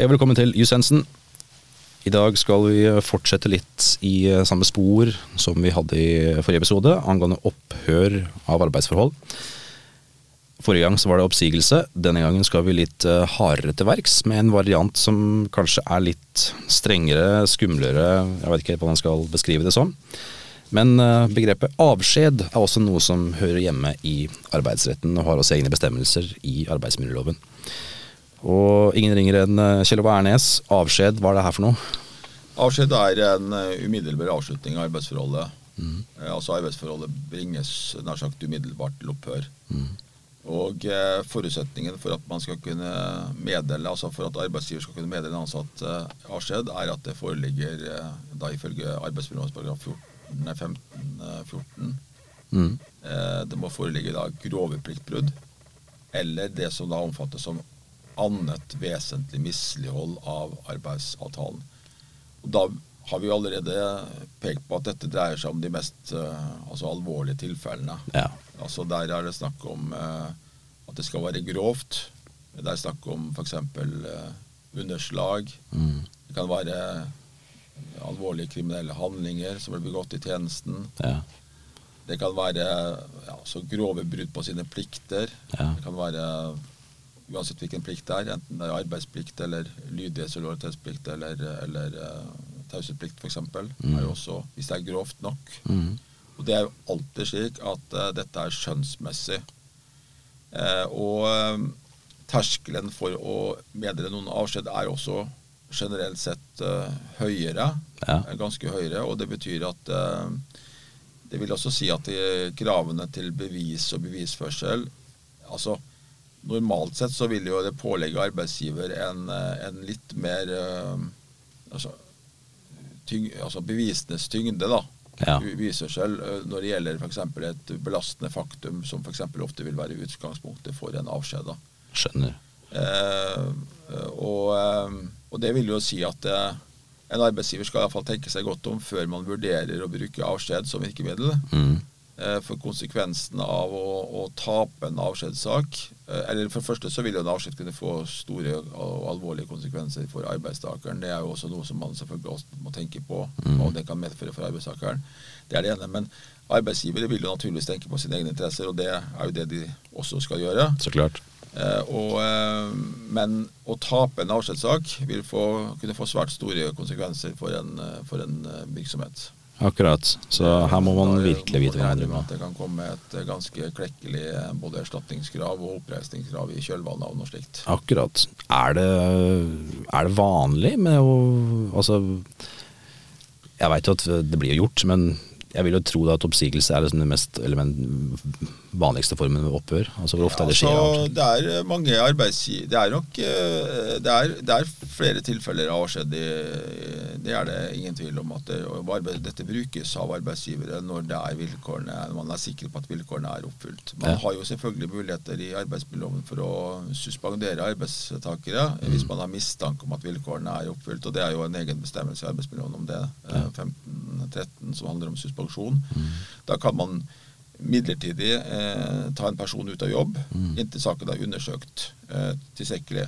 Hei og velkommen til Jusensen. I dag skal vi fortsette litt i samme spor som vi hadde i forrige episode, angående opphør av arbeidsforhold. Forrige gang så var det oppsigelse. Denne gangen skal vi litt eh, hardere til verks, med en variant som kanskje er litt strengere, skumlere, jeg vet ikke helt hva man skal beskrive det som. Men eh, begrepet avskjed er også noe som hører hjemme i arbeidsretten, og har også egne bestemmelser i arbeidsmiljøloven. Og ingen ringer enn eh, Kjell Ove Ernes. Avskjed, hva er det her for noe? Avskjed er en umiddelbar avslutning av arbeidsforholdet. Mm. Altså arbeidsforholdet bringes nær sagt umiddelbart til opphør. Mm. Og eh, Forutsetningen for at man skal kunne meddele, altså for at arbeidsgiver skal kunne meddele en ansatt eh, avskjed, er at det foreligger, eh, da ifølge arbeidsmiljøloven paragraf 14, 15, 14 mm. eh, Det må foreligge da grove pliktbrudd, eller det som da omfattes som annet vesentlig mislighold av arbeidsavtalen. Og Da har vi allerede pekt på at dette dreier seg om de mest uh, altså alvorlige tilfellene. Ja. Altså Der er det snakk om uh, at det skal være grovt. Det er snakk om f.eks. Uh, underslag. Mm. Det kan være alvorlige kriminelle handlinger som blir begått i tjenesten. Ja. Det kan være ja, så grove brudd på sine plikter. Ja. Det kan være uansett hvilken plikt det er, enten det er arbeidsplikt eller lydighets- og lojalitetsplikt eller, eller uh, taushetsplikt f.eks. Mm. er jo også, hvis det er grovt nok. Mm. Og Det er jo alltid slik at uh, dette er skjønnsmessig. Uh, og uh, terskelen for å meddele noen avskjed er også generelt sett høyere. Ja. Ganske høyere. Og det betyr at Det vil også si at kravene til bevis og bevisførsel altså Normalt sett så vil jo det pålegge arbeidsgiver en, en litt mer altså, tyng, altså bevisenes tyngde. da ja. viser seg eh, når det gjelder f.eks. et belastende faktum som f.eks. ofte vil være utgangspunktet for en avskjed. Skjønner. Eh, og, eh, og, det vil jo si at eh, en arbeidsgiver skal i hvert fall tenke seg godt om før man vurderer å bruke avskjed som virkemiddel. Mm. Eh, for konsekvensen av å, å tape en avskjedssak eh, Eller for det første så vil jo en avskjed kunne få store og alvorlige konsekvenser for arbeidstakeren. Det er jo også noe som man selvfølgelig også må tenke på, mm. og det kan medføre for arbeidstakeren. Det er det ene. Men arbeidsgivere vil jo naturligvis tenke på sine egne interesser, og det er jo det de også skal gjøre. Så klart. Eh, og, men å tape en avskjedssak vil få, kunne få svært store konsekvenser for en, for en virksomhet. Akkurat. Så her må man virkelig vite hva man driver med. Det kan komme et ganske klekkelig både erstatningskrav og oppreisningskrav i kjølvannet av noe slikt. Akkurat. Er det, er det vanlig med å Altså, jeg veit jo at det blir gjort, men jeg vil jo tro at oppsigelse er liksom den mest vanligste formen ved opphør. Altså Hvor ofte ja, er det skjer? Altså, det er mange arbeidsgiver Det eh, det det er, flere tilfeller av avskjed. Det er det ingen tvil om. at det, Dette brukes av arbeidsgivere når det er vilkårene, man er sikker på at vilkårene er oppfylt. Man ja. har jo selvfølgelig muligheter i arbeidsmiljøloven for å suspendere arbeidstakere mm. hvis man har mistanke om at vilkårene er oppfylt. og Det er jo en egen bestemmelse i arbeidsmiljøloven om det. Ja. 15-13 som handler om suspensjon. Mm. Da kan man midlertidig eh, ta en person ut av jobb mm. inntil saken er undersøkt eh, tilstrekkelig.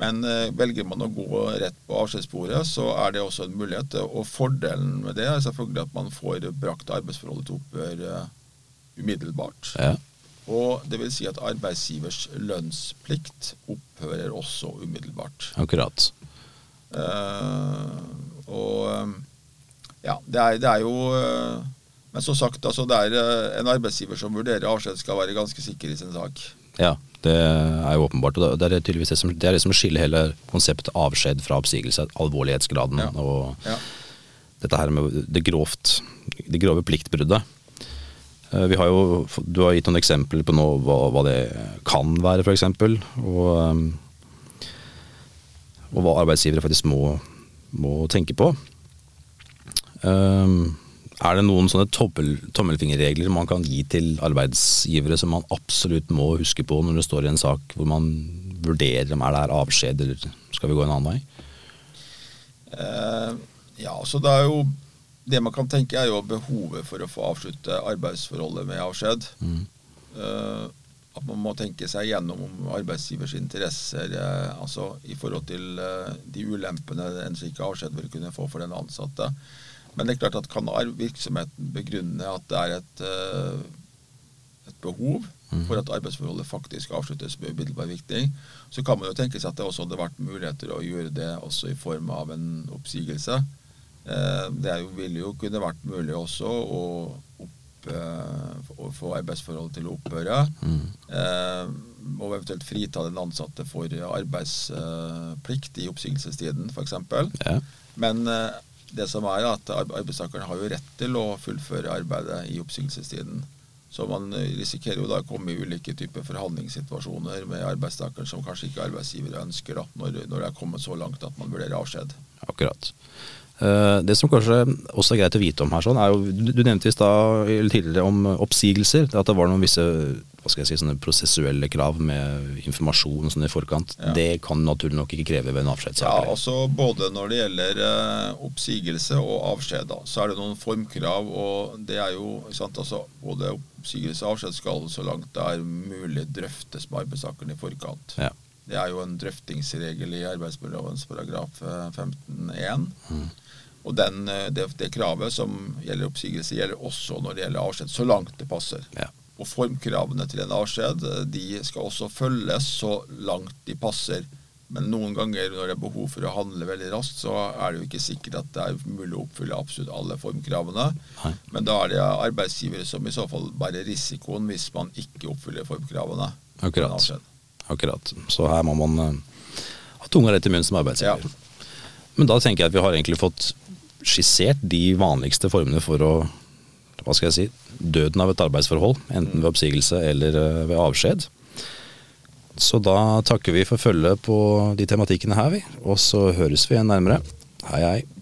Men eh, velger man å gå rett på avskjedssporet, så er det også en mulighet. Og fordelen med det er selvfølgelig at man får brakt arbeidsforholdet til opphør uh, umiddelbart. Ja. Og det vil si at arbeidsgivers lønnsplikt opphører også umiddelbart. Akkurat. Uh, og ja, det er, det er jo eh, Men som sagt, altså, det er eh, en arbeidsgiver som vurderer avskjed, skal være ganske sikker i sin sak. Ja, det er jo åpenbart. og Det er tydeligvis det som, det er det som skiller hele konseptet avskjed fra oppsigelse. Alvorlighetsgraden ja. og ja. dette her med det grovt, det grove pliktbruddet. Eh, vi har jo, du har gitt noen eksempler på nå hva, hva det kan være, f.eks. Og, og hva arbeidsgivere faktisk må, må tenke på. Um, er det noen sånne tommel, tommelfingerregler man kan gi til arbeidsgivere som man absolutt må huske på når det står i en sak hvor man vurderer om er det er avskjed eller skal vi gå en annen vei? Uh, ja, så det er jo Det man kan tenke er jo behovet for å få avslutte arbeidsforholdet med avskjed. Mm. Uh, at man må tenke seg gjennom om arbeidsgivers interesser uh, altså i forhold til uh, de ulempene en slik avskjed vil kunne få for den ansatte. Men det er klart at kan virksomheten begrunne at det er et, et behov mm. for at arbeidsforholdet faktisk avsluttes med umiddelbar virkning, så kan man jo tenke seg at det også hadde vært muligheter å gjøre det også i form av en oppsigelse. Det ville jo kunne vært mulig også å opp Eh, å få arbeidsforholdet til å opphøre. Mm. Eh, og eventuelt frita den ansatte for arbeidsplikt i oppsigelsestiden, f.eks. Ja. Men eh, det som er at arbeidstakeren har jo rett til å fullføre arbeidet i oppsigelsestiden. Så man risikerer jo da å komme i ulike typer forhandlingssituasjoner med arbeidstakeren som kanskje ikke arbeidsgiver ønsker, da, når, når det er kommet så langt at man vurderer avskjed. Akkurat. Eh, det som kanskje også er greit å vite om her, sånn, er jo, du nevnte i stad tidligere om oppsigelser. At det var noen visse hva skal jeg si, sånne prosessuelle krav med informasjon sånn i forkant. Ja. Det kan naturlig nok ikke kreve ved en avskjedssak? Ja, altså Både når det gjelder uh, oppsigelse og avskjed, da, så er det noen formkrav. og det er jo, sant, altså Både oppsigelse og avskjed skal så langt det er mulig drøftes med arbeidstakeren i forkant. Ja. Det er jo en drøftingsregel i arbeidsmiljølovens paragraf 15-1. Eh, mm. Og den, eh, det, det, kravet som gjelder oppsigelse, gjelder også når det gjelder avskjed, så langt det passer. Ja. Og formkravene til en avskjed eh, de skal også følges så langt de passer. Men noen ganger når det er behov for å handle veldig raskt, så er det jo ikke sikkert at det er mulig å oppfylle absolutt alle formkravene. Nei. Men da er det arbeidsgivere som i så fall bærer risikoen hvis man ikke oppfyller formkravene. Akkurat. Akkurat. Så her må man uh, ha tunga rett i munnen som arbeidsgiver. Ja. Men da tenker jeg at vi har egentlig fått skissert de vanligste formene for å hva skal jeg si, døden av et arbeidsforhold, enten ved oppsigelse eller eh, ved avskjed. Så da takker vi for følget på de tematikkene her, vi. Og så høres vi igjen nærmere. Hei, hei.